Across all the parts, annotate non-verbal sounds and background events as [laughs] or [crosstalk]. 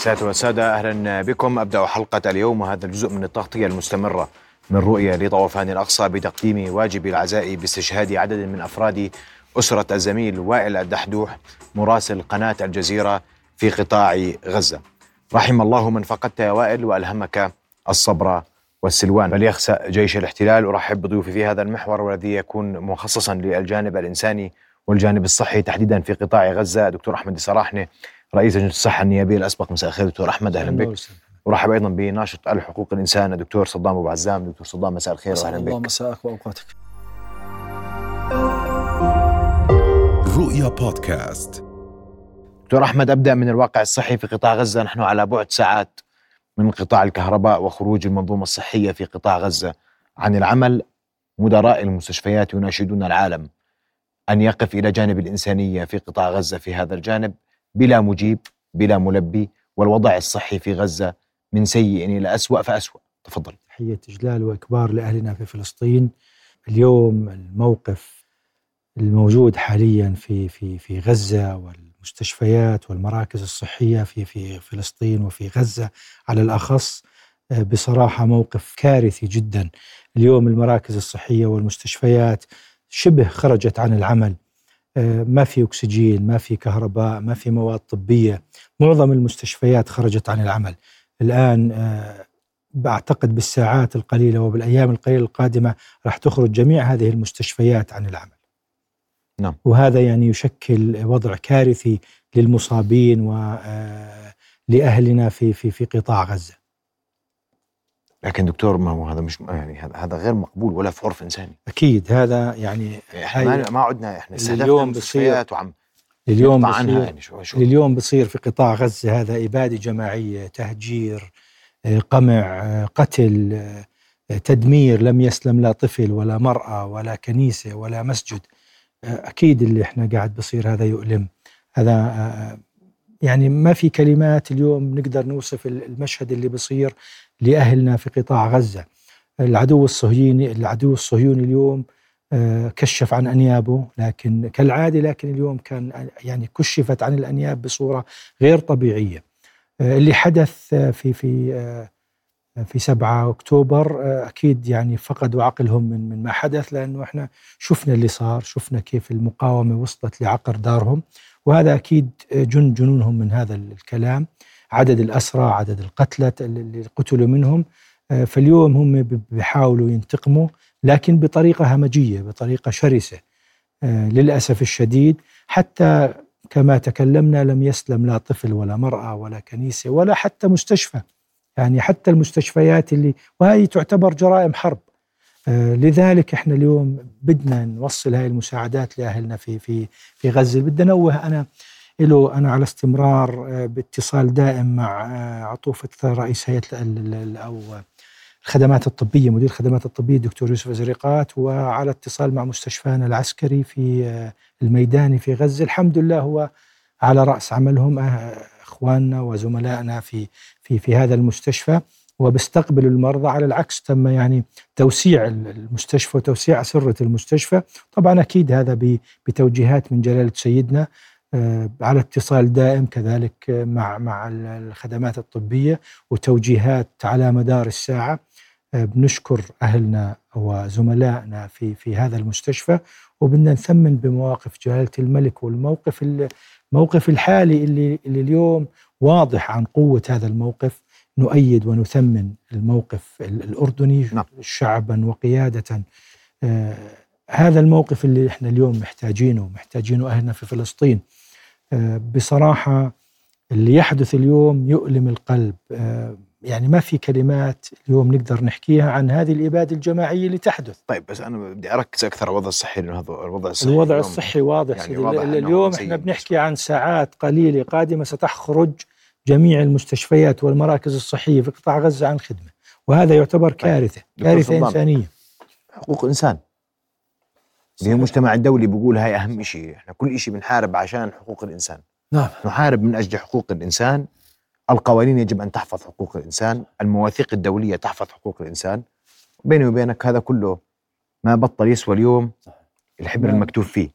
سادة والسادة أهلا بكم. أبدأ حلقة اليوم وهذا الجزء من التغطية المستمرة من رؤية لطوفان الأقصى بتقديم واجب العزاء باستشهاد عدد من أفراد أسرة الزميل وائل الدحدوح مراسل قناة الجزيرة في قطاع غزة. رحم الله من فقدت يا وائل وألهمك الصبر والسلوان. فليخسأ جيش الاحتلال. أرحب بضيوفي في هذا المحور والذي يكون مخصصا للجانب الإنساني والجانب الصحي تحديدا في قطاع غزة. دكتور أحمد سراحني رئيس لجنة الصحة النيابية الأسبق مساء الخير دكتور أحمد. أهلا بك. ورحب أيضا بناشط الحقوق الإنسان الدكتور صدام أبو عزام. دكتور صدام مساء الخير وأهلا بك. الله مساءك وأوقاتك. رؤيا بودكاست. دكتور أحمد أبدأ من الواقع الصحي في قطاع غزة. نحن على بعد ساعات من انقطاع الكهرباء وخروج المنظومة الصحية في قطاع غزة عن العمل. مدراء المستشفيات يناشدون العالم أن يقف إلى جانب الإنسانية في قطاع غزة في هذا الجانب. بلا مجيب بلا ملبي والوضع الصحي في غزة من سيء إلى أسوأ فأسوأ. تفضل. تحية إجلال وإكبار لأهلنا في فلسطين. اليوم الموقف الموجود حاليا في في في غزة والمستشفيات والمراكز الصحية في في فلسطين وفي غزة على الأخص بصراحة موقف كارثي جدا. اليوم المراكز الصحية والمستشفيات شبه خرجت عن العمل. آه، ما في أكسجين ما في كهرباء ما في مواد طبية. معظم المستشفيات خرجت عن العمل. الآن آه، بعتقد بالساعات القليلة وبالأيام القليلة القادمة راح تخرج جميع هذه المستشفيات عن العمل. نعم. وهذا يعني يشكل وضع كارثي للمصابين ولأهلنا آه، في في في قطاع غزة. لكن دكتور ما هو هذا مش يعني هذا غير مقبول ولا في عرف إنساني. أكيد هذا يعني إحنا ما عدنا إحنا اليوم بصير وعم اليوم بصير يعني شو شو. اليوم بصير في قطاع غزة هذا إبادة جماعية تهجير آه، قمع آه، قتل آه، تدمير لم يسلم لا طفل ولا مرأة ولا كنيسة ولا مسجد. أكيد اللي إحنا قاعد بصير هذا يؤلم. هذا يعني ما في كلمات اليوم نقدر نوصف المشهد اللي بصير. لاهلنا في قطاع غزة. العدو الصهيوني العدو الصهيوني اليوم آه، كشف عن أنيابه لكن كالعادة لكن اليوم كان يعني كشفت عن الأنياب بصورة غير طبيعية. آه، اللي حدث في في آه، في 7 أكتوبر أكيد يعني فقدوا عقلهم من من ما حدث لأنه إحنا شفنا اللي صار، شفنا كيف المقاومة وصلت لعقر دارهم وهذا أكيد جن جنونهم من هذا الكلام. عدد الأسرى عدد القتلى اللي قتلوا منهم آه، فاليوم هم بيحاولوا ينتقموا لكن بطريقة همجية بطريقة شرسة آه، للأسف الشديد. حتى كما تكلمنا لم يسلم لا طفل ولا مرأة ولا كنيسة ولا حتى مستشفى. يعني حتى المستشفيات اللي وهي تعتبر جرائم حرب. آه، لذلك إحنا اليوم بدنا نوصل هاي المساعدات لأهلنا في في في غزة. بدي انوه أنا له أنا على استمرار آه، باتصال دائم مع آه، عطوفة رئيس هيئة أو الخدمات الطبية مدير الخدمات الطبية الدكتور يوسف زريقات وعلى اتصال مع مستشفانا العسكري في آه، الميداني في غزة. الحمد لله هو على رأس عملهم إخواننا وزملائنا في في في هذا المستشفى وبيستقبل المرضى. على العكس تم يعني توسيع المستشفى وتوسيع أسرة المستشفى. طبعا أكيد هذا بتوجيهات من جلالة سيدنا. على اتصال دائم كذلك مع مع الخدمات الطبية وتوجيهات على مدار الساعة. آه، بنشكر أهلنا وزملائنا في في هذا المستشفى وبدنا نثمن بمواقف جلالة الملك والموقف الموقف الحالي اللي اللي اليوم واضح عن قوة هذا الموقف. نؤيد ونثمن الموقف الأردني نعم. شعبا وقيادة. آه هذا الموقف اللي إحنا اليوم محتاجينه محتاجينه أهلنا في فلسطين. آه، بصراحة اللي يحدث اليوم يؤلم القلب. آه، يعني ما في كلمات اليوم نقدر نحكيها عن هذه الإبادة الجماعية اللي تحدث. طيب بس أنا بدي أركز أكثر على الوضع الصحي لأنه هذا الوضع الصحي الوضع الصحي واضح. يعني واضح اليوم إحنا بنحكي عن ساعات قليلة قادمة ستخرج جميع المستشفيات والمراكز الصحية في قطاع غزة عن خدمة وهذا يعتبر طيب. كارثة كارثة إنسانية. حقوق إنسان. اللي المجتمع الدولي بيقول هاي أهم شيء إحنا كل شيء بنحارب عشان حقوق الإنسان. نعم. نحارب من أجل حقوق الإنسان. القوانين يجب أن تحفظ حقوق الإنسان. المواثيق الدولية تحفظ حقوق الإنسان. بيني وبينك هذا كله ما بطل يسوى اليوم الحبر نعم. المكتوب فيه.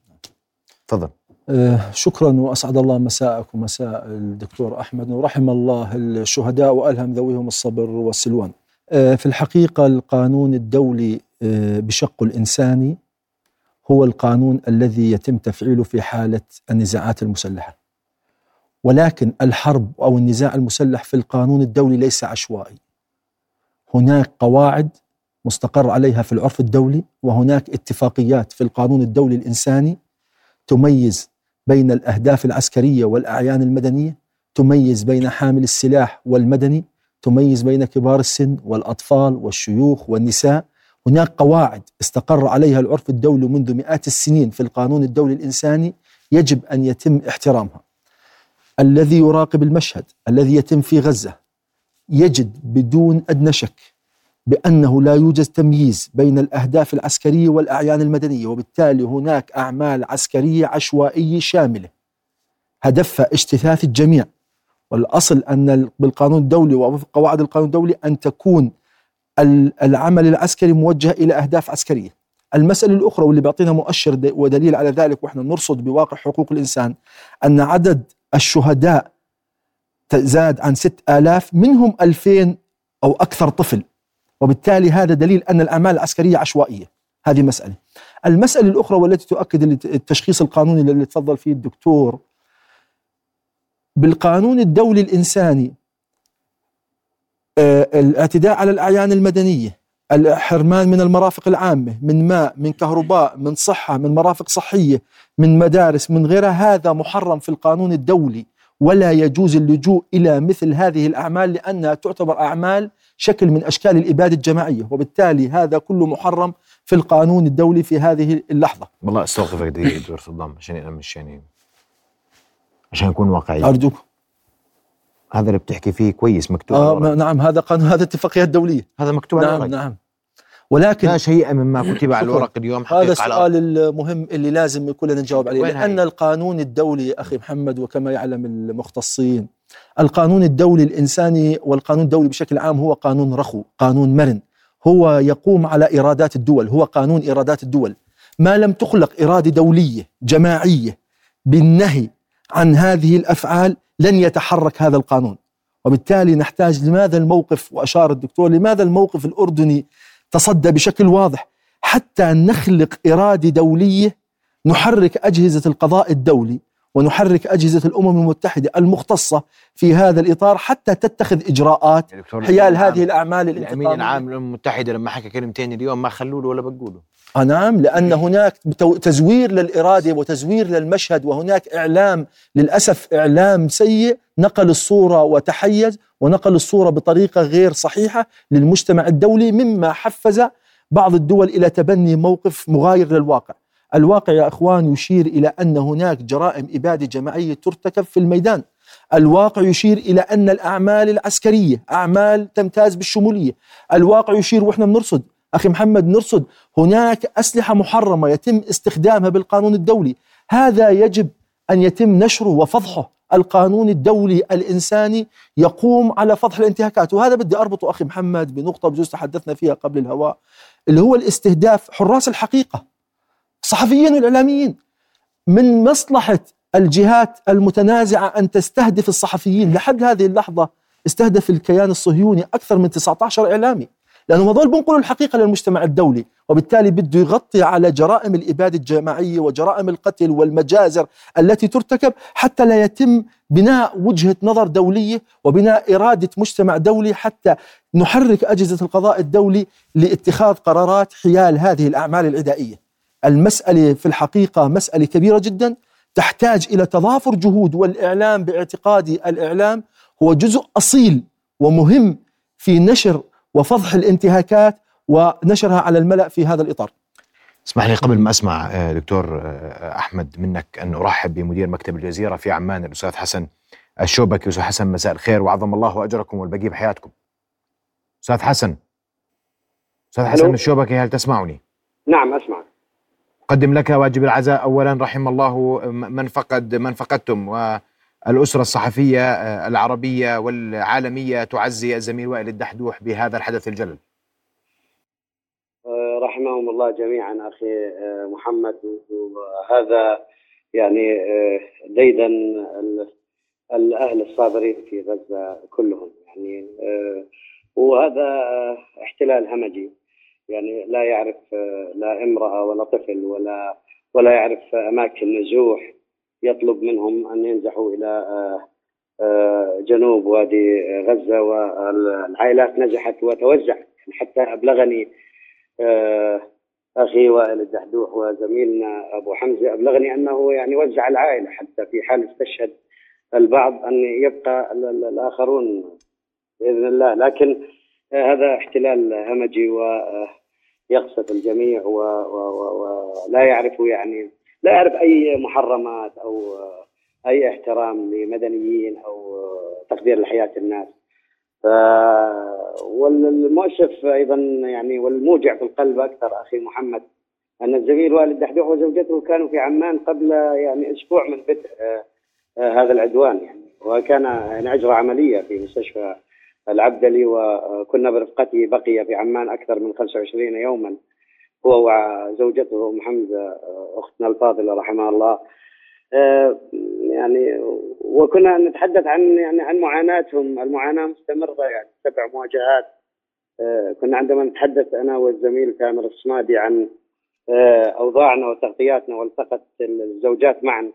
تفضل. آه، شكرا وأسعد الله مساءك ومساء الدكتور أحمد. ورحم الله الشهداء وألهم ذويهم الصبر والسلوان. آه، في الحقيقة القانون الدولي آه، بشقه الانساني هو القانون الذي يتم تفعيله في حالة النزاعات المسلحة. ولكن الحرب أو النزاع المسلح في القانون الدولي ليس عشوائي. هناك قواعد مستقر عليها في العرف الدولي وهناك اتفاقيات في القانون الدولي الإنساني تميز بين الأهداف العسكرية والأعيان المدنية، تميز بين حامل السلاح والمدني، تميز بين كبار السن والأطفال والشيوخ والنساء، هناك قواعد استقر عليها العرف الدولي منذ مئات السنين في القانون الدولي الإنساني يجب أن يتم احترامها. الذي يراقب المشهد الذي يتم في غزة يجد بدون أدنى شك بأنه لا يوجد تمييز بين الأهداف العسكرية والأعيان المدنية وبالتالي هناك أعمال عسكرية عشوائية شاملة هدفها اجتثاث الجميع والأصل أن بالقانون الدولي ووفق قواعد القانون الدولي أن تكون العمل العسكري موجه إلى أهداف عسكرية. المسألة الأخرى واللي بيعطينا مؤشر ودليل على ذلك وإحنا نرصد بواقع حقوق الإنسان أن عدد الشهداء زاد عن 6000 منهم 2000 أو أكثر طفل. وبالتالي هذا دليل أن الأعمال العسكرية عشوائية. هذه مسألة. المسألة الأخرى والتي تؤكد التشخيص القانوني اللي تفضل فيه الدكتور بالقانون الدولي الإنساني الاعتداء على الأعيان المدنية الحرمان من المرافق العامة من ماء من كهرباء من صحة من مرافق صحية من مدارس من غيرها هذا محرم في القانون الدولي. ولا يجوز اللجوء إلى مثل هذه الأعمال لأنها تعتبر أعمال شكل من أشكال الإبادة الجماعية. وبالتالي هذا كله محرم في القانون الدولي في هذه اللحظة. والله أستوقفك دقيقة دكتور صدام عشان مش يعني عشان نكون واقعي. أرجوك. هذا اللي بتحكي فيه كويس مكتوب آه نعم هذا قانون هذا اتفاقيات دولية. هذا مكتوب نعم على نعم. ولكن لا شيء مما [laughs] كتب على الورق اليوم هذا السؤال المهم اللي لازم كلنا نجاوب عليه لأن هاي؟ القانون الدولي أخي محمد وكما يعلم المختصين القانون الدولي الإنساني والقانون الدولي بشكل عام هو قانون رخو، قانون مرن، هو يقوم على إيرادات الدول، هو قانون إيرادات الدول. ما لم تخلق إرادة دولية جماعية بالنهي عن هذه الأفعال لن يتحرك هذا القانون. وبالتالي نحتاج لماذا الموقف وأشار الدكتور لماذا الموقف الأردني تصدى بشكل واضح حتى نخلق إرادة دولية نحرك أجهزة القضاء الدولي ونحرك أجهزة الأمم المتحدة المختصة في هذا الإطار حتى تتخذ إجراءات حيال هذه الأعمال الأمين العام للأمم المتحدة لما حكى كلمتين اليوم ما خلوا له ولا بقوله. آه نعم لأن هناك تزوير للإرادة وتزوير للمشهد وهناك إعلام للأسف إعلام سيء. نقل الصورة وتحيز ونقل الصورة بطريقة غير صحيحة للمجتمع الدولي مما حفز بعض الدول إلى تبني موقف مغاير للواقع. الواقع يا أخوان يشير إلى أن هناك جرائم إبادة جماعية ترتكب في الميدان. الواقع يشير إلى أن الأعمال العسكرية أعمال تمتاز بالشمولية. الواقع يشير وإحنا بنرصد. أخي محمد نرصد. هناك أسلحة محرمة يتم استخدامها بالقانون الدولي. هذا يجب أن يتم نشره وفضحه. القانون الدولي الإنساني يقوم على فضح الانتهاكات. وهذا بدي أربطه أخي محمد بنقطة بجوز تحدثنا فيها قبل الهواء اللي هو الاستهداف حراس الحقيقة. الصحفيين والإعلاميين من مصلحة الجهات المتنازعة أن تستهدف الصحفيين. لحد هذه اللحظة استهدف الكيان الصهيوني أكثر من 19 إعلامي لأنهم هذول بنقلوا الحقيقة للمجتمع الدولي وبالتالي بده يغطي على جرائم الإبادة الجماعية وجرائم القتل والمجازر التي ترتكب حتى لا يتم بناء وجهة نظر دولية وبناء إرادة مجتمع دولي حتى نحرك أجهزة القضاء الدولي لاتخاذ قرارات حيال هذه الأعمال العدائية المسألة في الحقيقة مسألة كبيرة جدا تحتاج إلى تضافر جهود والإعلام باعتقادي الإعلام هو جزء أصيل ومهم في نشر وفضح الانتهاكات ونشرها على الملأ في هذا الإطار اسمح لي قبل ما أسمع آه، دكتور آه، أحمد منك أن أرحب بمدير مكتب الجزيرة في عمان الأستاذ حسن الشوبكي أستاذ حسن مساء الخير وعظم الله أجركم والبقية بحياتكم. أستاذ حسن أستاذ حسن الشوبكي هل تسمعني؟ نعم اسمعك. أقدم لك واجب العزاء. أولا رحم الله من فقد من فقدتم والأسرة الصحفية آه، العربية والعالمية تعزي الزميل وائل الدحدوح بهذا الحدث الجلل. آه، رحمهم الله جميعا أخي آه، محمد. وهذا يعني ديدا الأهل الصابرين في غزة كلهم. يعني وهذا احتلال همجي. يعني لا يعرف لا امرأة ولا طفل ولا ولا يعرف أماكن نزوح يطلب منهم أن ينزحوا إلى جنوب وادي غزة والعائلات نزحت وتوزعت. حتى أبلغني أخي وائل الدحدوح وزميلنا أبو حمزة أبلغني أنه يعني وزع العائلة حتى في حال استشهد البعض أن يبقى الآخرون بإذن الله. لكن هذا احتلال همجي ويقصف الجميع ولا يعرف يعني لا يعرف أي محرمات أو أي احترام لمدنيين أو تقدير لحياة الناس. ف والمؤسف أيضا يعني والموجع في القلب أكثر أخي محمد أن الزميل والد دحدوح وزوجته كانوا في عمان قبل يعني أسبوع من بدء هذا العدوان يعني. وكان يعني أجرى عملية في مستشفى العبدلي وكنا برفقته بقي في عمان أكثر من 25 يوما. هو وزوجته ام حمزة أختنا الفاضلة رحمها الله. يعني وكنا نتحدث عن يعني عن معاناتهم. المعاناة مستمرة يعني سبع مواجهات. كنا عندما نتحدث أنا والزميل تامر الصمادي عن أوضاعنا وتغطياتنا والتقت الزوجات معا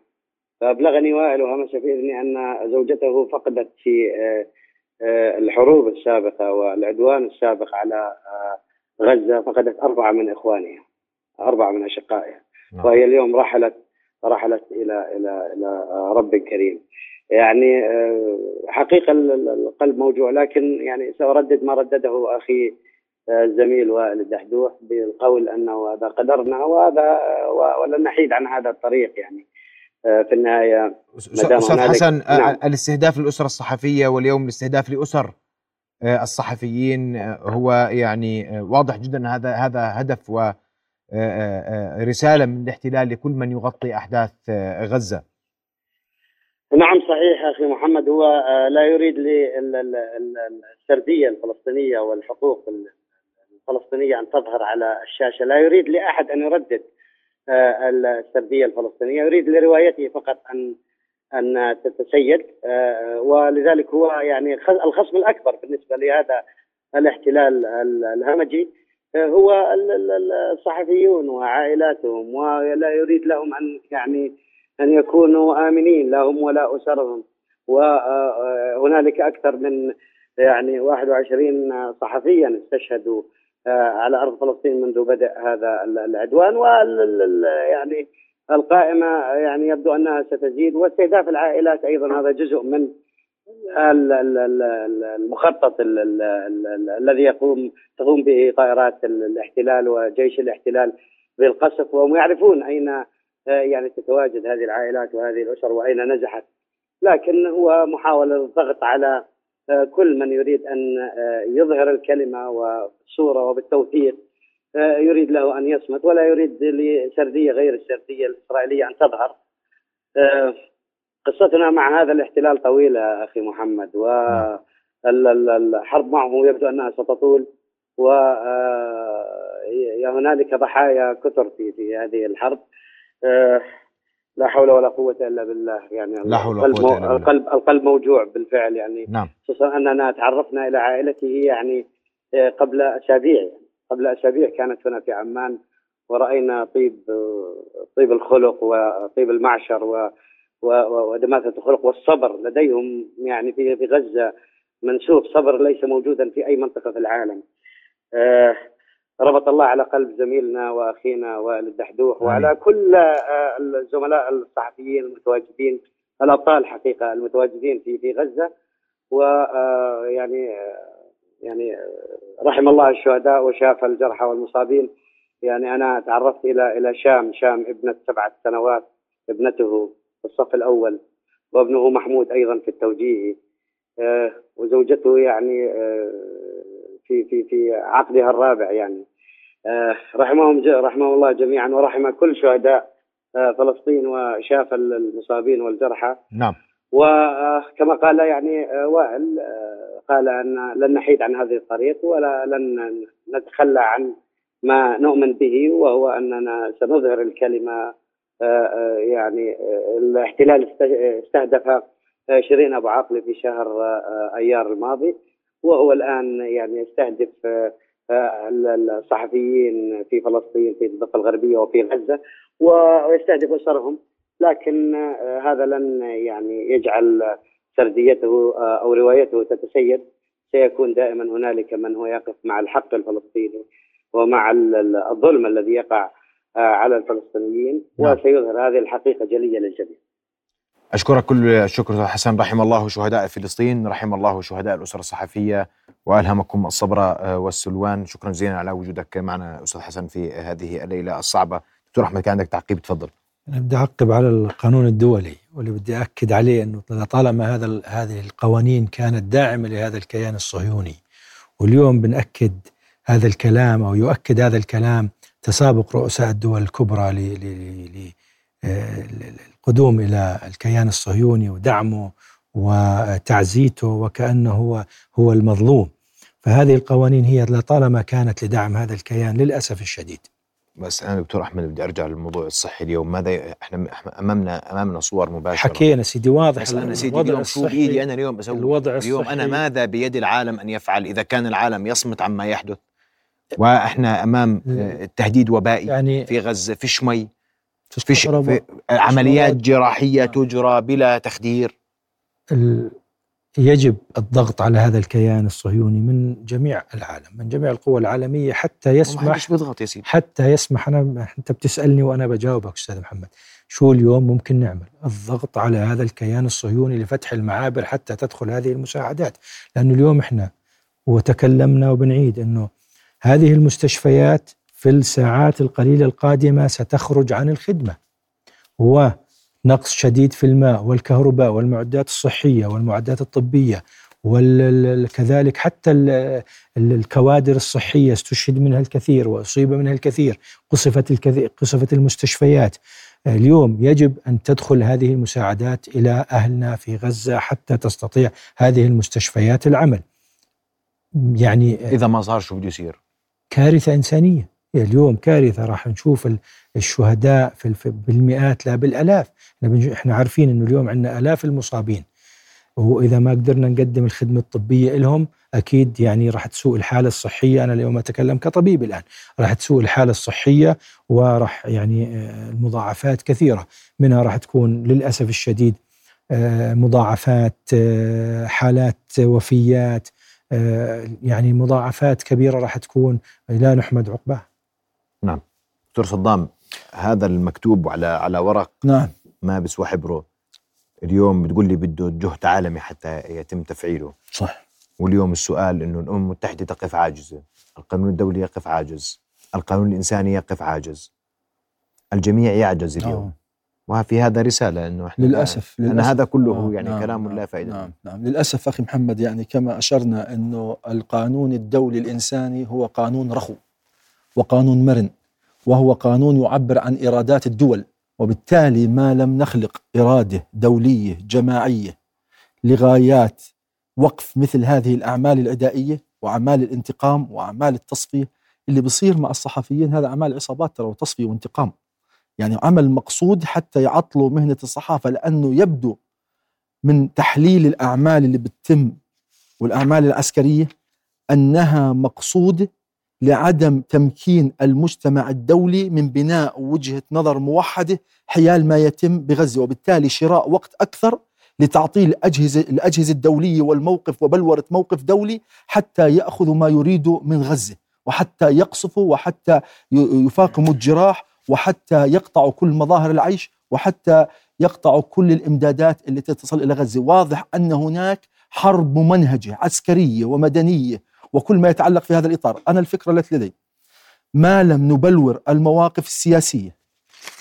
فأبلغني وائل وهمس في اذني أن زوجته فقدت في الحروب السابقة والعدوان السابق على غزة فقدت أربعة من إخوانها أربعة من أشقائها. نعم. وهي اليوم رحلت رحلت إلى إلى إلى رب كريم. يعني حقيقة القلب موجوع لكن يعني سأردد ما ردده أخي الزميل وائل الدحدوح بالقول أنه هذا قدرنا وهذا ولن نحيد عن هذا الطريق يعني. في النهاية أستاذ حسن نعم. الاستهداف للأسرة الصحفية واليوم الاستهداف لأسر الصحفيين هو يعني واضح جدا هذا هذا هدف و رسالة من الاحتلال لكل من يغطي أحداث غزة. نعم صحيح أخي محمد هو لا يريد للسرديه الفلسطينية والحقوق الفلسطينية أن تظهر على الشاشة، لا يريد لأحد أن يردد السردية الفلسطينية، يريد لروايته فقط ان أن تتسيد ولذلك هو يعني الخصم الأكبر بالنسبة لهذا الاحتلال الهمجي. هو الصحفيون وعائلاتهم ولا يريد لهم أن يعني أن يكونوا آمنين لهم ولا أسرهم. وهنالك أكثر من يعني 21 صحفيا استشهدوا على أرض فلسطين منذ بدء هذا العدوان وال يعني القائمة يعني يبدو أنها ستزيد واستهداف العائلات أيضا. هذا جزء من المخطط الذي يقوم تقوم به طائرات الاحتلال وجيش الاحتلال بالقصف. وهم يعرفون أين يعني تتواجد هذه العائلات وهذه الأسر وأين نزحت. لكن هو محاولة الضغط على كل من يريد أن يظهر الكلمة والصورة وبالتوثيق يريد له أن يصمت ولا يريد لسردية غير السردية الإسرائيلية أن تظهر. قصتنا مع هذا الاحتلال طويلة أخي محمد والحرب معه يبدو أنها ستطول و هنالك ضحايا كثر في في هذه الحرب. لا حول ولا قوة إلا بالله. يعني لا حول ولا قوة إلا بالله. القلب القلب موجوع بالفعل يعني. نعم. خصوصا أننا تعرفنا إلى عائلته يعني قبل أسابيع يعني قبل أسابيع كانت هنا في عمان ورأينا طيب طيب الخلق وطيب المعشر و ودماثة الخلق والصبر. لديهم يعني في في غزة منسوب صبر ليس موجودا في أي منطقة في العالم. آه ربط الله على قلب زميلنا وأخينا وائل الدحدوح وعلى كل آه الزملاء الصحفيين المتواجدين الأبطال حقيقة المتواجدين في في غزة. ويعني يعني رحم الله الشهداء وشاف الجرحى والمصابين. يعني أنا تعرفت إلى إلى شام شام ابنة سبعة سنوات ابنته في الصف الأول وابنه محمود أيضا في التوجيه آه، وزوجته يعني آه، في في في عقدها الرابع يعني. آه، رحمهم رحمه الله جميعا ورحم كل شهداء فلسطين وشاف المصابين والجرحى. نعم. وكما قال يعني وائل قال أن لن نحيد عن هذه الطريق ولا لن نتخلى عن ما نؤمن به وهو أننا سنظهر الكلمة يعني الاحتلال استهدف شيرين أبو عاقله في شهر أيار الماضي وهو الآن يعني يستهدف الصحفيين في فلسطين في الضفة الغربية وفي غزة ويستهدف أسرهم لكن هذا لن يعني يجعل سرديته أو روايته تتسيد سيكون دائما هنالك من هو يقف مع الحق الفلسطيني ومع الظلم الذي يقع على الفلسطينيين نعم. وسيظهر هذه الحقيقة جليه للجميع. أشكرك كل الشكر حسن. رحم الله شهداء فلسطين رحم الله شهداء الأسرة الصحفية وألهمكم الصبر آه، والسلوان. شكرا جزيلا على وجودك معنا أستاذ حسن في هذه الليلة الصعبة. دكتور أحمد كان عندك تعقيب؟ تفضل. أنا بدي أعقب على القانون الدولي واللي بدي أكد عليه إنه طالما هذا هذه القوانين كانت داعمة لهذا الكيان الصهيوني واليوم بنأكد هذا الكلام أو يؤكد هذا الكلام تسابق رؤساء الدول الكبرى للقدوم إلى الكيان الصهيوني ودعمه وتعزيته وكأنه هو هو المظلوم. فهذه القوانين هي لطالما كانت لدعم هذا الكيان للأسف الشديد. بس أنا دكتور أحمد بدي أرجع للموضوع الصحي اليوم. ماذا إحنا امامنا أمامنا صور مباشرة. حكينا سيدي واضح بس أنا سيدي اليوم شو بايدي أنا اليوم؟ أسوي الوضع اليوم الصحي. أنا ماذا بيد العالم أن يفعل إذا كان العالم يصمت عما يحدث؟ وإحنا أمام تهديد وبائي يعني في غزة فيش مي فيش في عمليات جراحية تجرى بلا تخدير؟ يجب الضغط على هذا الكيان الصهيوني من جميع العالم من جميع القوى العالمية حتى يسمح بيضغط يا سيدي. حتى يسمح. أنا أنت بتسألني وأنا بجاوبك أستاذ محمد. شو اليوم ممكن نعمل؟ الضغط على هذا الكيان الصهيوني لفتح المعابر حتى تدخل هذه المساعدات. لأنه اليوم إحنا وتكلمنا وبنعيد أنه هذه المستشفيات في الساعات القليلة القادمة ستخرج عن الخدمة. و نقص شديد في الماء والكهرباء والمعدات الصحية والمعدات الطبية وكذلك حتى الكوادر الصحية استشهد منها الكثير وأصيب منها الكثير قصفت الكثير قصفت المستشفيات. اليوم يجب أن تدخل هذه المساعدات إلى أهلنا في غزة حتى تستطيع هذه المستشفيات العمل. يعني إذا ما صار شو بده يصير؟ كارثة إنسانية. اليوم كارثة راح نشوف الشهداء في بالمئات لا بالألاف. إحنا عارفين إنه اليوم عندنا ألاف المصابين. واذا ما قدرنا نقدم الخدمة الطبية لهم أكيد يعني راح تسوء الحالة الصحية. أنا اليوم أتكلم كطبيب الآن. راح تسوء الحالة الصحية وراح يعني آه، المضاعفات كثيرة. منها راح تكون للأسف الشديد آه، مضاعفات آه، حالات وفيات يعني مضاعفات كبيرة راح تكون. لا نحمد عقباها نعم. دكتور صدام هذا المكتوب على على ورق نعم. ما بسوى حبره اليوم بتقول لي بده جهد عالمي حتى يتم تفعيله. صح. واليوم السؤال إنه الامم المتحدة تقف عاجزة القانون الدولي يقف عاجز القانون الإنساني يقف عاجز. الجميع يعجز اليوم. أوه. وفي هذا رسالة أنه إحنا للأسف, للأسف أن هذا كله آه يعني نعم كلام نعم لا فائدة. نعم نعم. للأسف أخي محمد يعني كما أشرنا أنه القانون الدولي الإنساني هو قانون رخو. وقانون مرن وهو قانون يعبر عن إرادات الدول وبالتالي ما لم نخلق إرادة دولية جماعية لغايات وقف مثل هذه الأعمال العدائيه وأعمال الانتقام وأعمال التصفية اللي بصير مع الصحفيين. هذا أعمال عصابات ترى وتصفية وانتقام. يعني عمل مقصود حتى يعطلوا مهنة الصحافة لأنه يبدو من تحليل الأعمال اللي بتتم والأعمال العسكرية أنها مقصوده لعدم تمكين المجتمع الدولي من بناء وجهة نظر موحدة حيال ما يتم بغزة. وبالتالي شراء وقت أكثر لتعطيل الاجهزه الأجهزة الدولية والموقف وبلورة موقف دولي حتى ياخذوا ما يريدوا من غزة. وحتى يقصفوا وحتى يفاقموا الجراح وحتى يقطعوا كل مظاهر العيش وحتى يقطعوا كل الإمدادات اللي تصل إلى غزة، واضح أن هناك حرب ممنهجة عسكرية ومدنية وكل ما يتعلق في هذا الإطار. أنا الفكرة التي لدي ما لم نبلور المواقف السياسية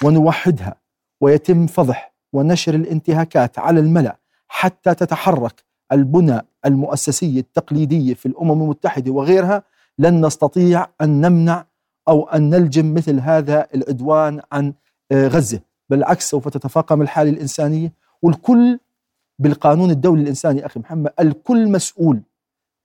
ونوحدها ويتم فضح ونشر الانتهاكات على الملأ حتى تتحرك البنى المؤسسية التقليدية في الأمم المتحدة وغيرها لن نستطيع أن نمنع أو أن نلجم مثل هذا العدوان عن آه، غزة. بالعكس سوف تتفاقم الحالة الإنسانية والكل بالقانون الدولي الإنساني. أخي محمد الكل مسؤول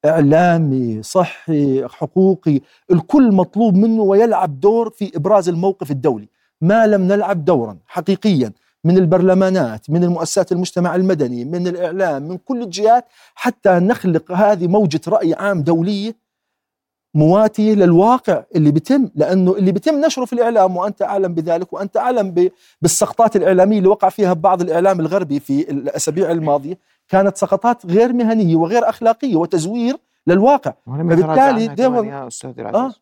إعلامي صحي حقوقي الكل مطلوب منه ويلعب دور في إبراز الموقف الدولي. ما لم نلعب دورا حقيقيا من البرلمانات من المؤسسات المجتمع المدني من الإعلام من كل الجهات حتى نخلق هذه موجة رأي عام دولية مواتية للواقع اللي بيتم. لأنه اللي بيتم نشره في الإعلام وأنت أعلم بذلك وأنت أعلم بالسقطات الإعلامية اللي وقع فيها بعض الإعلام الغربي في الأسابيع الماضية كانت سقطات غير مهنية وغير أخلاقية وتزوير للواقع. فبالتالي دور آه.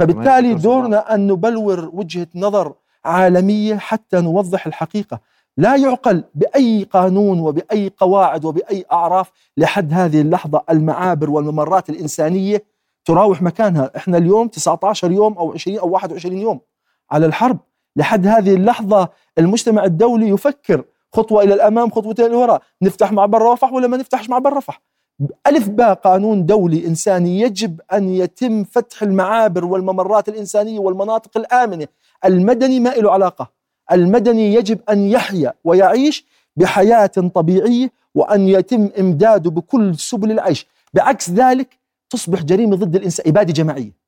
فبالتالي دورنا أن نبلور وجهة نظر عالمية حتى نوضح الحقيقة. لا يعقل بأي قانون وبأي قواعد وبأي أعراف لحد هذه اللحظة المعابر والممرات الإنسانية تراوح مكانها. إحنا اليوم 19 يوم أو 20 أو 21 يوم على الحرب. لحد هذه اللحظة المجتمع الدولي يفكر خطوة إلى الأمام خطوتين للوراء نفتح معبر رفح ولا ما نفتحش معبر رفح؟ ألف باء قانون دولي إنساني يجب أن يتم فتح المعابر والممرات الإنسانية والمناطق الآمنة. المدني ما له علاقة. المدني يجب أن يحيا ويعيش بحياة طبيعية وأن يتم إمداده بكل سبل العيش. بعكس ذلك تصبح جريمة ضد الإنسان إبادة جماعية.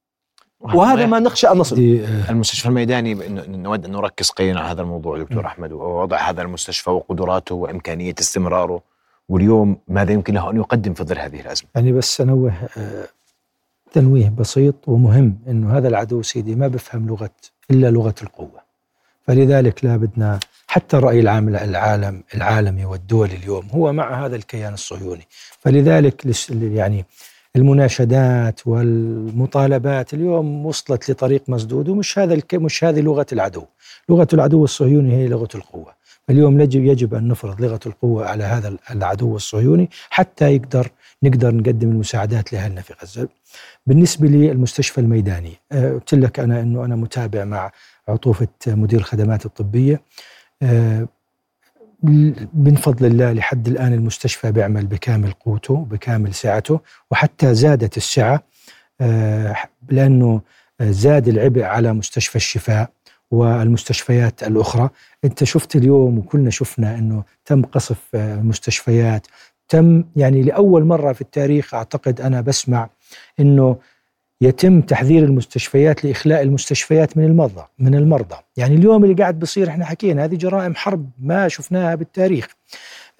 وهذا ما نخشى أن نصل آه، المستشفى الميداني نود أن نركز قليلا على هذا الموضوع دكتور أحمد ووضع هذا المستشفى وقدراته وإمكانية استمراره واليوم ماذا يمكن له أن يقدم في ظل هذه الأزمة؟ يعني بس انوه آه، تنويه بسيط ومهم انه هذا العدو سيدي ما بفهم لغة إلا لغة القوة. فلذلك لا بدنا حتى الرأي العام العالم العالمي والدولي اليوم هو مع هذا الكيان الصهيوني، فلذلك يعني المناشدات والمطالبات اليوم وصلت لطريق مسدود ومش هذا مش هذه لغة العدو، لغة العدو الصهيوني هي لغة القوة. فاليوم يجب يجب أن نفرض لغة القوة على هذا العدو الصهيوني حتى يقدر نقدر نقدم المساعدات لاهلنا في غزه. بالنسبة للمستشفى الميداني آه، قلت لك أنا إنه أنا متابع مع عطوفة مدير الخدمات الطبية آه، من فضل الله لحد الآن المستشفى بيعمل بكامل قوته بكامل سعته وحتى زادت السعة آه، لأنه زاد العبء على مستشفى الشفاء والمستشفيات الأخرى. أنت شفت اليوم وكلنا شفنا أنه تم قصف المستشفيات تم يعني لأول مرة في التاريخ أعتقد أنا بسمع أنه يتم تحذير المستشفيات لإخلاء المستشفيات من المرضى من المرضى. يعني اليوم اللي قاعد بصير إحنا حكينا هذه جرائم حرب ما شفناها بالتاريخ.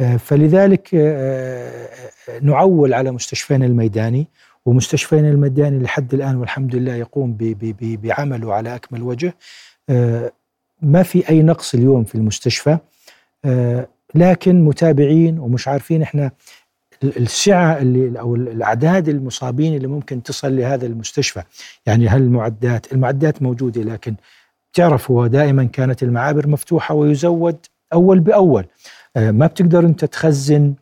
آه، فلذلك آه، آه، نعول على مستشفينا الميداني ومستشفينا الميداني لحد الآن والحمد لله يقوم بعمله على أكمل وجه. ما في أي نقص اليوم في المستشفى. لكن متابعين ومش عارفين إحنا السعة اللي أو الأعداد المصابين اللي ممكن تصل لهذا المستشفى. يعني هل المعدات المعدات موجودة لكن تعرف هو دائما كانت المعابر مفتوحة ويزود أول بأول. آه، ما بتقدر أنت تخزن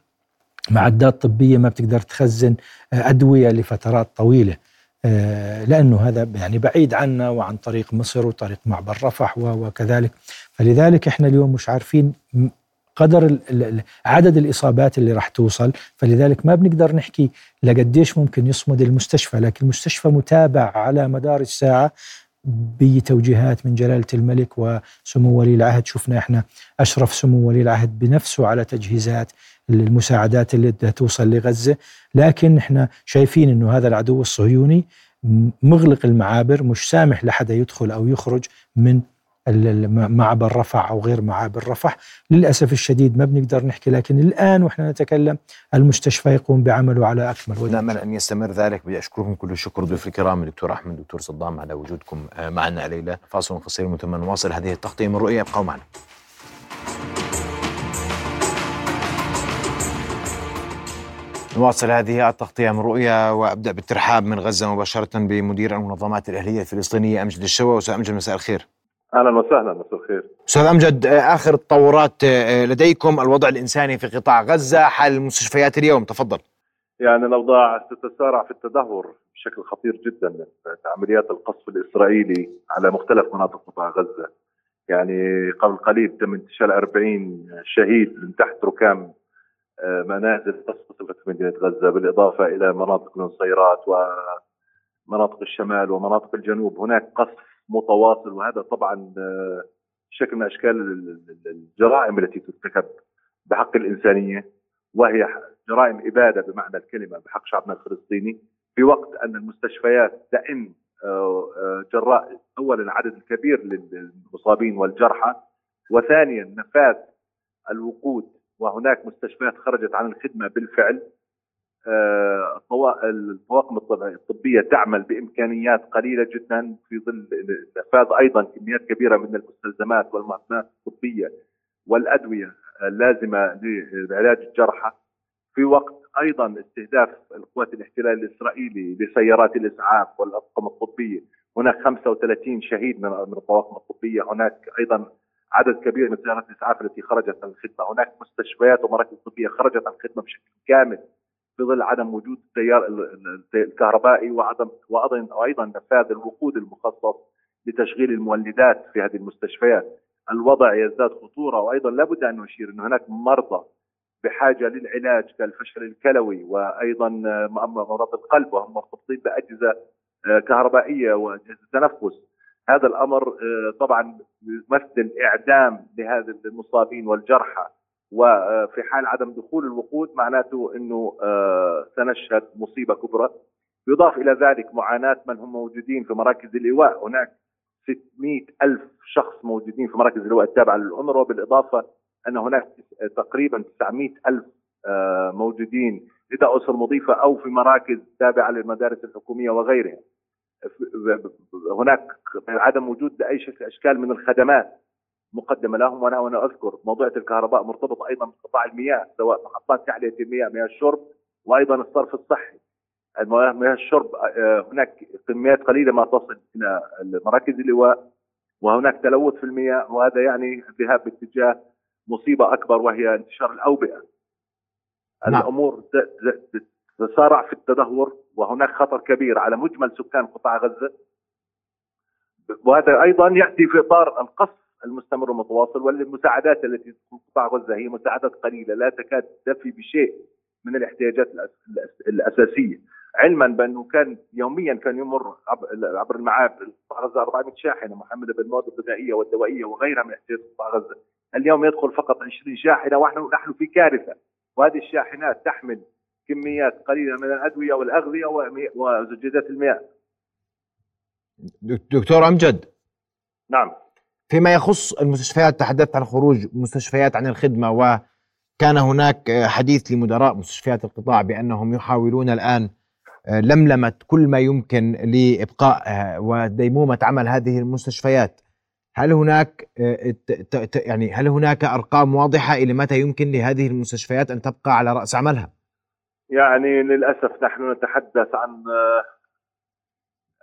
معدات طبية ما بتقدر تخزن آه، أدوية لفترات طويلة. آه، لأنه هذا يعني بعيد عنا وعن طريق مصر وطريق معبر رفح وكذلك. فلذلك إحنا اليوم مش عارفين قدر عدد الإصابات اللي راح توصل. فلذلك ما بنقدر نحكي لقديش ممكن يصمد المستشفى لكن المستشفى متابع على مدار الساعة بتوجيهات من جلالة الملك وسمو ولي العهد. شفنا إحنا أشرف سمو ولي العهد بنفسه على تجهيزات المساعدات اللي بدها توصل لغزة. لكن إحنا شايفين إنه هذا العدو الصهيوني مغلق المعابر مش سامح لحدا يدخل أو يخرج من معبر رفح أو غير معابر رفح للأسف الشديد ما بنقدر نحكي لكن الآن وإحنا نتكلم المستشفى يقوم بعمله على أكمل وجه. نامل أن يستمر ذلك. بدي أشكركم كل الشكر ضيوف الكرام الدكتور أحمد الدكتور صدام على وجودكم آه، معنا الليلة فاصل قصير ثم نواصل هذه التغطية من رؤية. ابقوا معنا. نواصل هذه التغطية من رؤيا وأبدأ بالترحاب من غزة مباشرة بمدير المنظمات الأهلية الفلسطينية أمجد الشوا أستاذ أمجد مساء الخير. أهلا وسهلا مساء الخير. أستاذ أمجد آخر التطورات آه، لديكم الوضع الإنساني في قطاع غزة حال المستشفيات اليوم؟ تفضل. يعني الاوضاع تتسارع في التدهور بشكل خطير جدا عمليات القصف الإسرائيلي على مختلف مناطق قطاع غزة. يعني قبل قليل تم انتشال 40 شهيد من تحت ركام آه، منازل قصف في مدينة غزة بالإضافة إلى مناطق النصيرات ومناطق الشمال ومناطق الجنوب. هناك قصف متواصل وهذا طبعا آه، شكل من أشكال الجرائم التي ترتكب بحق الإنسانية وهي جرائم إبادة بمعنى الكلمة بحق شعبنا الفلسطيني في وقت أن المستشفيات تئن جراء اولا العدد الكبير للمصابين والجرحى وثانيا نفاذ الوقود وهناك مستشفيات خرجت عن الخدمة بالفعل الطواقم الطبيه تعمل بإمكانيات قليلة جدا في ظل نفاذ أيضا كميات كبيرة من المستلزمات والمعدات الطبية والأدوية اللازمة لعلاج الجرحى. في وقت أيضا استهداف القوات الاحتلال الإسرائيلي لسيارات الإسعاف والأطقم الطبية. هناك 35 شهيد من من الطواقم الطبية. هناك أيضا عدد كبير من سيارات الإسعاف التي خرجت عن الخدمة. هناك مستشفيات ومراكز طبية خرجت عن الخدمة بشكل كامل. في ظل عدم وجود التيار الكهربائي وعدم وأيضا نفاذ الوقود المخصص لتشغيل المولدات في هذه المستشفيات. الوضع يزداد خطورة وأيضا لابد أن نشير أن هناك مرضى بحاجة للعلاج كالفشل الكلوي وأيضا مرض القلب وهم مرتبطين بأجهزة آه، كهربائية وأجهزة تنفس. هذا الأمر آه، طبعا يمثل إعدام لهذا المصابين والجرحى. وفي حال عدم دخول الوقود معناته إنه آه، سنشهد مصيبة كبرى. يضاف إلى ذلك معاناة من هم موجودين في مراكز الإيواء. هناك 600 ألف شخص موجودين في مراكز الإيواء التابعة للأونروا بالإضافة أن هناك تقريبا 900 ألف آه، موجودين لدى أسر مضيفة أو في مراكز تابعة للمدارس الحكومية وغيرها. هناك عدم وجود أي شكل أشكال من الخدمات. مقدمة لهم وأنا وأنا أذكر موضوع الكهرباء مرتبط أيضا بقطاع المياه سواء محطات تحليه المياه مياه الشرب وأيضا الصرف الصحي. مياه الشرب آه، هناك كميات قليلة ما تصل إلى مراكز اللواء وهناك تلوث في المياه وهذا يعني الذهاب باتجاه مصيبة أكبر وهي انتشار الأوبئة. نعم. الأمور تسارع في التدهور وهناك خطر كبير على مجمل سكان قطاع غزة. وهذا أيضا يأتي في إطار القصف المستمر والمتواصل والمساعدات التي قطاع غزة هي مساعدات قليلة لا تكاد تفي بشيء من الاحتياجات الأساسية. علما بأنه كان يوميا كان يمر عبر المعابر قطاع غزة 400 شاحنة محمله بالمواد الغذائيه والدوائية وغيرها من احتياجات قطاع غزة. اليوم يدخل فقط 20 شاحنة ونحن نحن في كارثة. وهذه الشاحنات تحمل كميات قليلة من الأدوية والأغذية وزجاجات المياه دكتور أمجد. نعم. فيما يخص المستشفيات تحدثت عن خروج مستشفيات عن الخدمة وكان هناك حديث لمدراء مستشفيات القطاع بأنهم يحاولون الآن آه، لملمة كل ما يمكن لإبقاء وديمومة عمل هذه المستشفيات هل هناك آه، يعني هل هناك أرقام واضحة إلى متى يمكن لهذه المستشفيات أن تبقى على رأس عملها؟ يعني للأسف نحن نتحدث عن آه،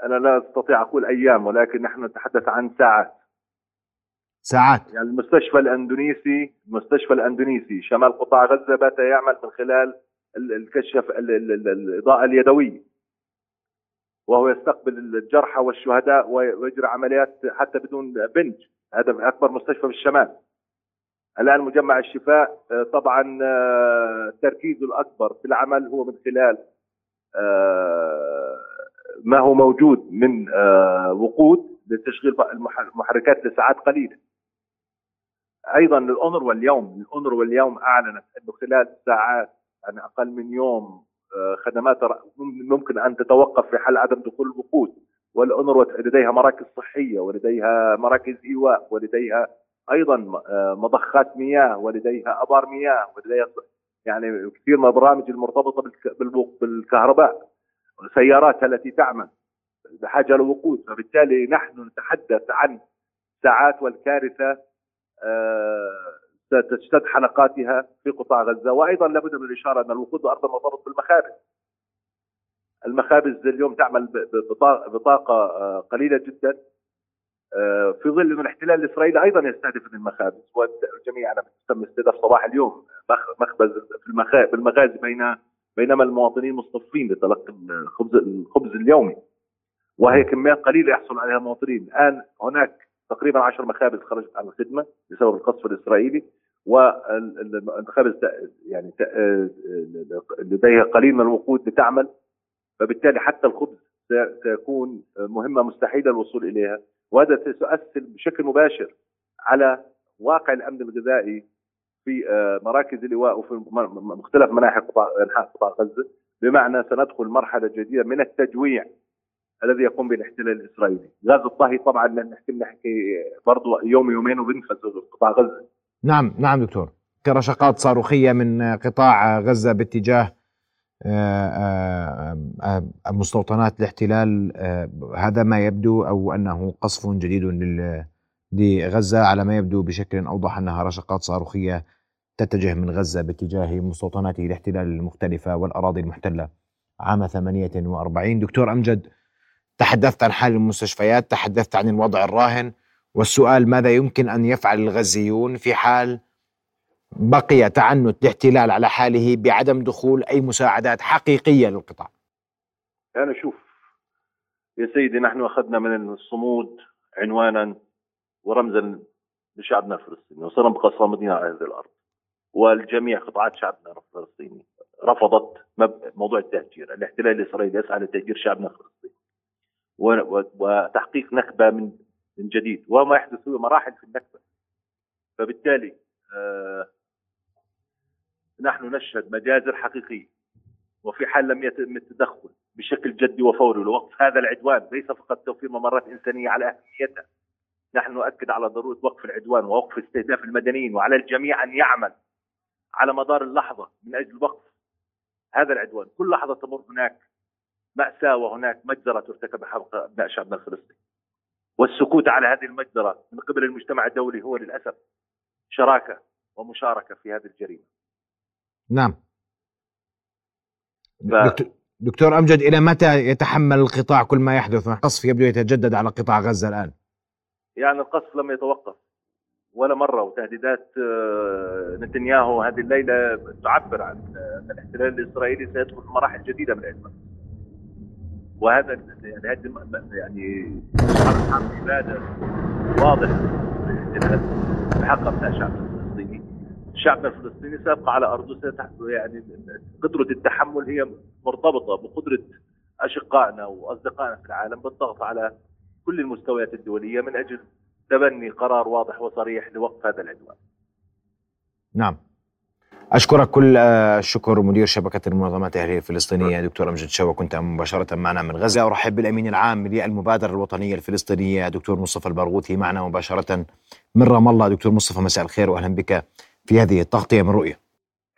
أنا لا أستطيع أقول أيام ولكن نحن نتحدث عن ساعات ساعات. يعني المستشفى الإندونيسي المستشفى الإندونيسي شمال قطاع غزة بات يعمل من خلال الكشف الإضاءة اليدوية. وهو يستقبل الجرحى والشهداء ويجري عمليات حتى بدون بنج. هذا أكبر مستشفى بالشمال الآن مجمع الشفاء آه، طبعا آه، تركيزه الأكبر في العمل هو من خلال آه، ما هو موجود من وقود لتشغيل المحركات لساعات قليلة. أيضا للأونروا اليوم الأونروا اليوم أعلنت إنه خلال ساعات يعني أقل من يوم آه، خدمات ممكن أن تتوقف في حال عدم دخول الوقود. والأونروا لديها مراكز صحية ولديها مراكز إيواء ولديها أيضا آه، مضخات مياه ولديها أبار مياه ولديها يعني كثير من البرامج المرتبطة بالكهرباء سياراتها التي تعمل بحاجة لوقود فبالتالي نحن نتحدث عن ساعات والكارثة ستشتد حلقاتها في قطاع غزة. وأيضا لابد من الإشارة أن الوقود ارضا مرتبط بالمخابز. المخابز اليوم تعمل بطاقة آه، قليلة جدا آه، في ظل انه الاحتلال الاسرائيلي أيضا يستهدف المخابز. والجميع أنا تم استهداف صباح اليوم مخبز في المغازي بين بينما المواطنين مصطفين لتلقي الخبز الخبز اليومي. وهي كميات قليلة يحصل عليها المواطنين الآن هناك تقريبا 10 مخابز خرجت عن الخدمة بسبب القصف الإسرائيلي والمخابز يعني لديها قليل من الوقود لتعمل فبالتالي حتى الخبز سيكون مهمة مستحيلة الوصول إليها. وهذا سيؤثر بشكل مباشر على واقع الأمن الغذائي في آه، مراكز اللواء وفي مختلف مناحي قطاع انحاء قطاع غزة. بمعنى سندخل مرحلة جديدة من التجويع الذي يقوم بالاحتلال الإسرائيلي، غاز الطهي طبعا نحكي نحكي برضه يوم يومين وبينفذ قطاع غزة. نعم نعم دكتور، كرشقات صاروخية من قطاع غزة باتجاه آه، آه، آه، مستوطنات الاحتلال هذا ما يبدو أو أنه قصف جديد لغزة على ما يبدو بشكل أوضح أنها رشقات صاروخية تتجه من غزة باتجاه مستوطنات الاحتلال المختلفة والأراضي المحتلة. عام 48 دكتور أمجد تحدثت عن حال المستشفيات تحدثت عن الوضع الراهن والسؤال ماذا يمكن أن يفعل الغزيون في حال بقي تعنت الاحتلال على حاله بعدم دخول أي مساعدات حقيقية للقطاع؟ أنا شوف يا سيدي نحن أخذنا من الصمود عنوانا ورمزا لشعبنا الفلسطيني وصرنا صامدين على هذه الأرض. والجميع قطاعات شعبنا الفلسطيني رفضت موضوع التهجير، الاحتلال الإسرائيلي يسعى لتهجير شعبنا الفلسطيني. وتحقيق نكبة من من جديد. وما يحدث هو مراحل في النكبة. فبالتالي آه نحن نشهد مجازر حقيقية. وفي حال لم يتم التدخل بشكل جدي وفوري لوقف هذا العدوان ليس فقط توفير ممرات إنسانية على أهميتها. نحن نؤكد على ضرورة وقف العدوان ووقف استهداف المدنيين وعلى الجميع أن يعمل على مدار اللحظة من أجل وقف هذا العدوان. كل لحظة تمر هناك مأساة وهناك مجزرة ترتكب حق ابناء شعبنا الفلسطيني والسكوت على هذه المجزرة من قبل المجتمع الدولي هو للأسف شراكة ومشاركة في هذه الجريمة. نعم. ف... دكتور أمجد إلى متى يتحمل القطاع كل ما يحدث؟ قصف يبدو يتجدد على قطاع غزة الآن. يعني القصف لم يتوقف ولا مرة وتهديدات آه، نتنياهو هذه الليلة تعبر عن ان الاحتلال الإسرائيلي. سيدخل في مراحل جديدة من الازمه وهذا يعني هذه يعني حرب اباده بحق ابناء الشعب الفلسطيني الشعب الفلسطيني سيبقى على أرضه يعني قدرة التحمل هي مرتبطة بقدرة أشقائنا وأصدقائنا في العالم بالضغط على كل المستويات الدولية من أجل تبني قرار واضح وصريح لوقف هذا العدوان. نعم. أشكرك كل الشكر مدير شبكة المنظمات الاهليه الفلسطينية دكتور أمجد شوا كنت مباشرة معنا من غزة. أرحب بالأمين العام للمبادرة الوطنية الفلسطينية دكتور مصطفى البرغوثي معنا مباشرة من رام الله. دكتور مصطفى مساء الخير واهلا بك في هذه التغطية من رؤية.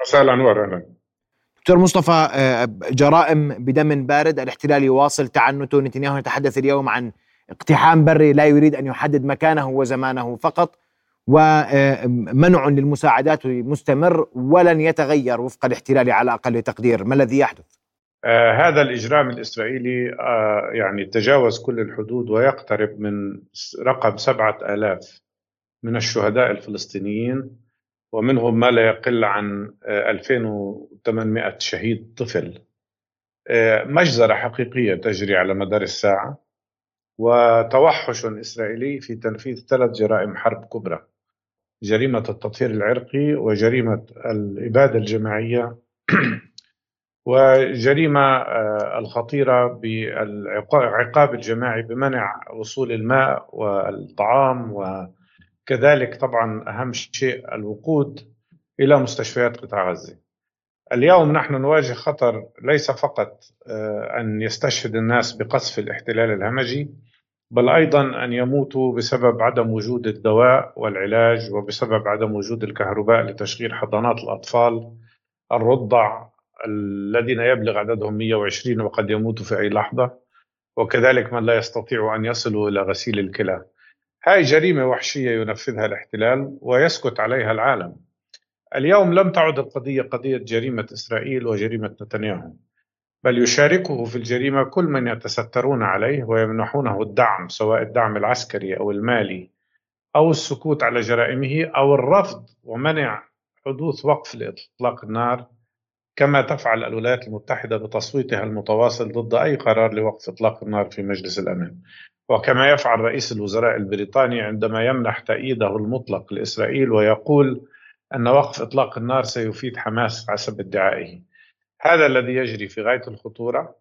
مساء الأنوار أهلا. دكتور مصطفى آه، جرائم بدم بارد الاحتلال يواصل تعنته نتنياهو يتحدث اليوم عن اقتحام بري لا يريد أن يحدد مكانه وزمانه فقط. ومنع للمساعدات مستمر ولن يتغير وفق الاحتلال على أقل تقدير، ما الذي يحدث؟ آه هذا الإجرام الإسرائيلي آه يعني تجاوز كل الحدود ويقترب من رقم سبعة آلاف من الشهداء الفلسطينيين ومنهم ما لا يقل عن آه 2800 شهيد طفل. آه مجزرة حقيقية تجري على مدار الساعة وتوحش إسرائيلي في تنفيذ ثلاث جرائم حرب كبرى. جريمة التطهير العرقي وجريمة الإبادة الجماعية [clears throat] وجريمة آه، الخطيرة بالعقاب الجماعي بمنع وصول الماء والطعام وكذلك طبعا أهم شيء الوقود إلى مستشفيات قطاع غزة. اليوم نحن نواجه خطر ليس فقط آه، أن يستشهد الناس بقصف الاحتلال الهمجي بل أيضا أن يموتوا بسبب عدم وجود الدواء والعلاج وبسبب عدم وجود الكهرباء لتشغيل حضانات الأطفال الرضع الذين يبلغ عددهم 120 وقد يموتوا في أي لحظة وكذلك من لا يستطيع أن يصلوا إلى غسيل الكلى. هاي جريمة وحشية ينفذها الاحتلال ويسكت عليها العالم. اليوم لم تعد القضية قضية جريمة إسرائيل وجريمة نتنياهو. بل يشاركه في الجريمة كل من يتسترون عليه ويمنحونه الدعم سواء الدعم العسكري أو المالي أو السكوت على جرائمه أو الرفض ومنع حدوث وقف لإطلاق النار كما تفعل الولايات المتحدة بتصويتها المتواصل ضد أي قرار لوقف إطلاق النار في مجلس الأمن. وكما يفعل رئيس الوزراء البريطاني عندما يمنح تأييده المطلق لإسرائيل ويقول أن وقف إطلاق النار سيفيد حماس حسب ادعائه. هذا الذي يجري في غاية الخطورة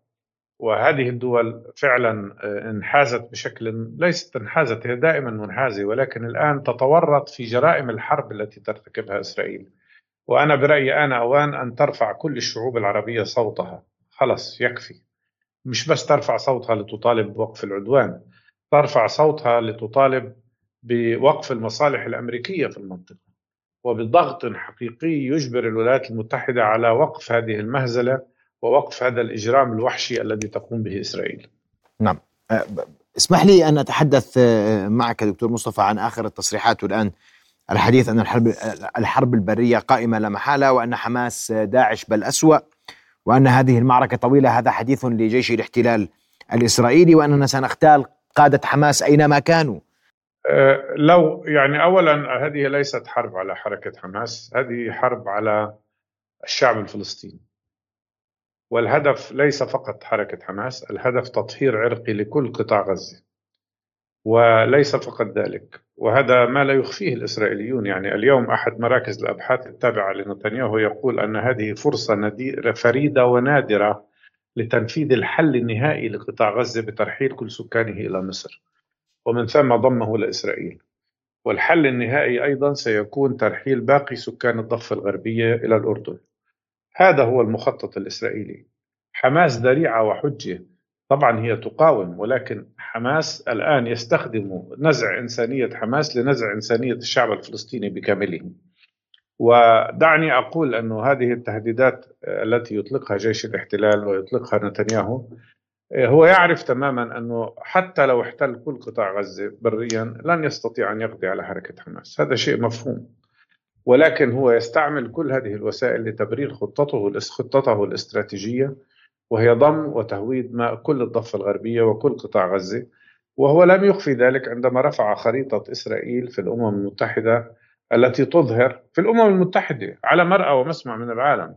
وهذه الدول فعلا آه، انحازت بشكل ليست انحازت هي دائما منحازة ولكن الآن تتورط في جرائم الحرب التي ترتكبها إسرائيل. وأنا برأيي أنا أوان أن ترفع كل الشعوب العربية صوتها. خلص يكفي. مش بس ترفع صوتها لتطالب بوقف العدوان ترفع صوتها لتطالب بوقف المصالح الأمريكية في المنطقة. وبضغط حقيقي يجبر الولايات المتحدة على وقف هذه المهزلة ووقف هذا الإجرام الوحشي الذي تقوم به إسرائيل. نعم. أه، اسمح لي أن أتحدث أه، معك دكتور مصطفى عن آخر التصريحات والان الحديث أن الحرب الحرب البرية قائمة لا محالة وأن حماس داعش بل أسوأ وأن هذه المعركة طويلة هذا حديث لجيش الاحتلال الإسرائيلي وأننا سنختال قادة حماس أينما كانوا. أه، لو يعني اولا هذه ليست حرب على حركة حماس هذه حرب على الشعب الفلسطيني. والهدف ليس فقط حركة حماس الهدف تطهير عرقي لكل قطاع غزة. وليس فقط ذلك وهذا ما لا يخفيه الإسرائيليون. يعني اليوم أحد مراكز الأبحاث التابعة لنتنياهو يقول أن هذه فرصة نادرة فريدة ونادرة لتنفيذ الحل النهائي لقطاع غزة بترحيل كل سكانه إلى مصر. ومن ثم ضمه لإسرائيل والحل النهائي أيضا سيكون ترحيل باقي سكان الضفة الغربية إلى الأردن. هذا هو المخطط الإسرائيلي. حماس ذريعة وحجة. طبعا هي تقاوم ولكن حماس الآن يستخدم نزع إنسانية حماس لنزع إنسانية الشعب الفلسطيني بكامله ودعني أقول أن هذه التهديدات التي يطلقها جيش الاحتلال ويطلقها نتنياهو هو يعرف تماما أنه حتى لو احتل كل قطاع غزة بريا لن يستطيع أن يقضي على حركة حماس. هذا شيء مفهوم. ولكن هو يستعمل كل هذه الوسائل لتبرير خطته خطته الاستراتيجية وهي ضم وتهويد ما كل الضفة الغربية وكل قطاع غزة. وهو لم يخفي ذلك عندما رفع خريطة إسرائيل في الأمم المتحدة التي تظهر في الأمم المتحدة على مرأى ومسمع من العالم.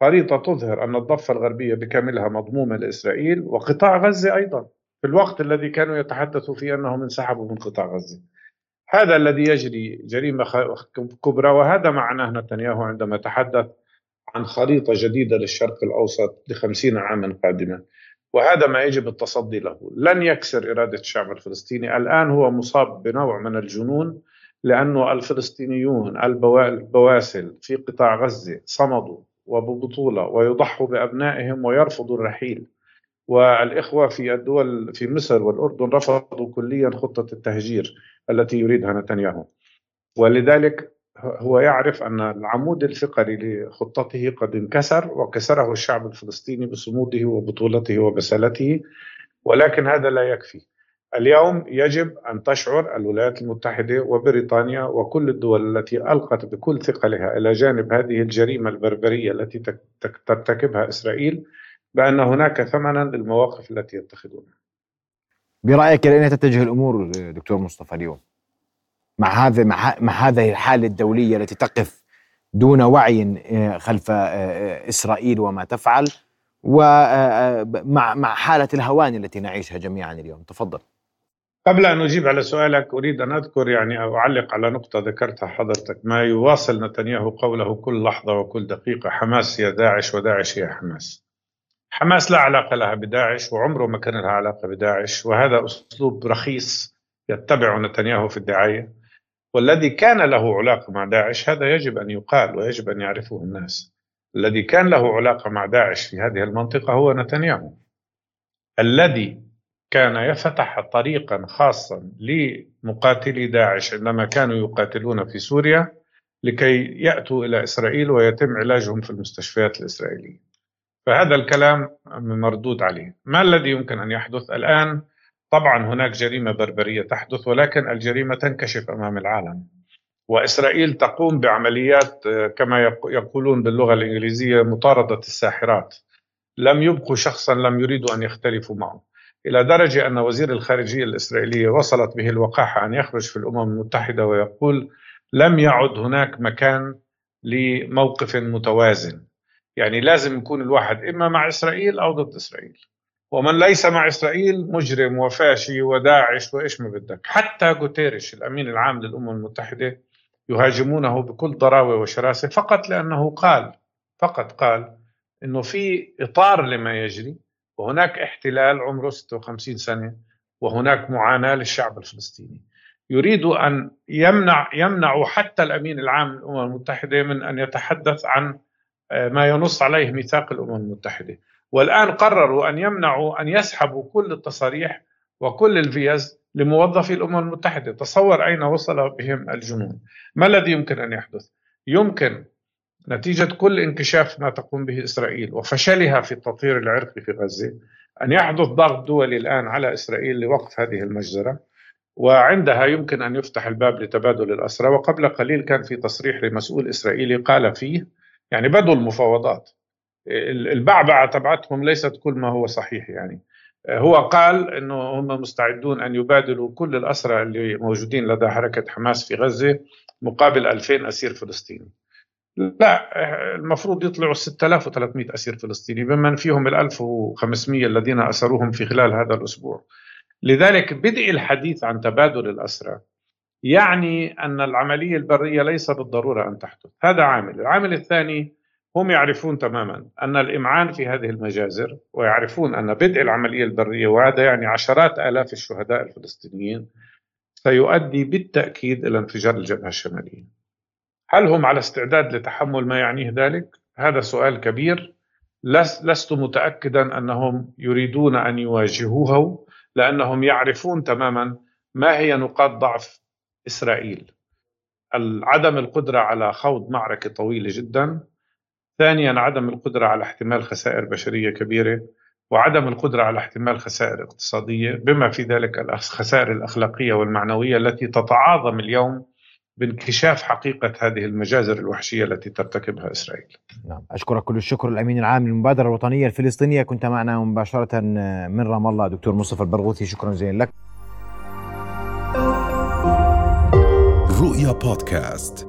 خريطة تظهر أن الضفة الغربية بكاملها مضمومة لإسرائيل وقطاع غزة أيضا في الوقت الذي كانوا يتحدثوا فيه أنهم انسحبوا من قطاع غزة. هذا الذي يجري جريمة كبرى وهذا معناه نتنياهو عندما تحدث عن خريطة جديدة للشرق الأوسط لخمسين عاما قادمة وهذا ما يجب التصدي له. لن يكسر إرادة الشعب الفلسطيني. الآن هو مصاب بنوع من الجنون لأنه الفلسطينيون البواسل في قطاع غزة صمدوا وببطولة ويضحوا بأبنائهم ويرفضوا الرحيل. والإخوة في الدول في مصر والأردن رفضوا كليا خطة التهجير التي يريدها نتنياهو. ولذلك هو يعرف أن العمود الفقري لخطته قد انكسر وكسره الشعب الفلسطيني بصموده وبطولته وبسالته ولكن هذا لا يكفي. اليوم يجب أن تشعر الولايات المتحدة وبريطانيا وكل الدول التي ألقت بكل ثقلها إلى جانب هذه الجريمة البربرية التي ترتكبها إسرائيل بأن هناك ثمنا للمواقف التي يتخذونها. برأيك لأين تتجه الأمور دكتور مصطفى اليوم؟ مع هذا مع, مع هذه الحالة الدولية التي تقف دون وعي آه، خلف آه، آه، إسرائيل وما تفعل ومع مع حالة الهوان التي نعيشها جميعا اليوم. تفضل. قبل أن أجيب على سؤالك أريد أن أذكر يعني أو أعلق على نقطة ذكرتها حضرتك. ما يواصل نتنياهو قوله كل لحظة وكل دقيقة حماس هي داعش وداعش هي حماس. حماس لا علاقة لها بداعش وعمره ما كان لها علاقة بداعش وهذا أسلوب رخيص يتبعه نتنياهو في الدعاية. والذي كان له علاقة مع داعش هذا يجب أن يقال ويجب أن يعرفه الناس. الذي كان له علاقة مع داعش في هذه المنطقة هو نتنياهو. الذي كان يفتح طريقا خاصا لمقاتلي داعش عندما كانوا يقاتلون في سوريا لكي يأتوا إلى إسرائيل ويتم علاجهم في المستشفيات الإسرائيلية. فهذا الكلام مردود عليه. ما الذي يمكن أن يحدث الآن؟ طبعا هناك جريمة بربرية تحدث ولكن الجريمة تنكشف أمام العالم. وإسرائيل تقوم بعمليات آه، كما يقولون باللغة الإنجليزية مطاردة الساحرات. لم يبقوا شخصا لم يريدوا أن يختلفوا معه إلى درجة أن وزير الخارجية الإسرائيلية وصلت به الوقاحة أن يخرج في الأمم المتحدة ويقول لم يعد هناك مكان لموقف متوازن. يعني لازم يكون الواحد إما مع إسرائيل أو ضد إسرائيل. ومن ليس مع إسرائيل مجرم وفاشي وداعش وإيش ما بدك. حتى غوتيريش الأمين العام للأمم المتحدة يهاجمونه بكل ضراوة وشراسة فقط لأنه قال فقط قال أنه في إطار لما يجري وهناك احتلال عمره 56 سنة وهناك معاناة للشعب الفلسطيني. يريد أن يمنع يمنع حتى الأمين العام للأمم المتحدة من أن يتحدث عن آه، ما ينص عليه ميثاق الأمم المتحدة. والآن قرروا أن يمنعوا أن يسحبوا كل التصاريح وكل الفيز لموظفي الأمم المتحدة. تصور أين وصل بهم الجنون؟ ما الذي يمكن أن يحدث؟ يمكن نتيجة كل انكشاف ما تقوم به إسرائيل وفشلها في التطهير العرقي في غزة أن يحدث ضغط دولي الآن على إسرائيل لوقف هذه المجزرة وعندها يمكن أن يفتح الباب لتبادل الأسرى وقبل قليل كان في تصريح لمسؤول إسرائيلي قال فيه يعني بدوا المفاوضات البعبعة تبعتهم ليست كل ما هو صحيح يعني هو قال إنه هم مستعدون أن يبادلوا كل الأسرى اللي موجودين لدى حركة حماس في غزة مقابل 2000 أسير فلسطيني. لا المفروض يطلعوا 6300 أسير فلسطيني بمن فيهم ال 1500 الذين أسروهم في خلال هذا الأسبوع. لذلك بدء الحديث عن تبادل الأسرى يعني أن العملية البرية ليس بالضرورة أن تحدث، هذا عامل، العامل الثاني هم يعرفون تماما أن الإمعان في هذه المجازر ويعرفون أن بدء العملية البرية وهذا يعني عشرات آلاف الشهداء الفلسطينيين سيؤدي بالتأكيد إلى انفجار الجبهة الشمالية. هل هم على استعداد لتحمل ما يعنيه ذلك؟ هذا سؤال كبير لست متاكدا أنهم يريدون أن يواجهوه لأنهم يعرفون تماما ما هي نقاط ضعف إسرائيل. عدم القدرة على خوض معركة طويلة جدا ثانيا عدم القدرة على احتمال خسائر بشرية كبيرة وعدم القدرة على احتمال خسائر اقتصادية بما في ذلك الخسائر الأخلاقية والمعنوية التي تتعاظم اليوم بانكشاف حقيقة هذه المجازر الوحشية التي ترتكبها إسرائيل. نعم. أشكرك كل الشكر الأمين العام للمبادرة الوطنية الفلسطينية. كنت معنا مباشرة من رام الله دكتور مصطفى البرغوثي. شكرا جزيلا لك. رؤيا بودكاست.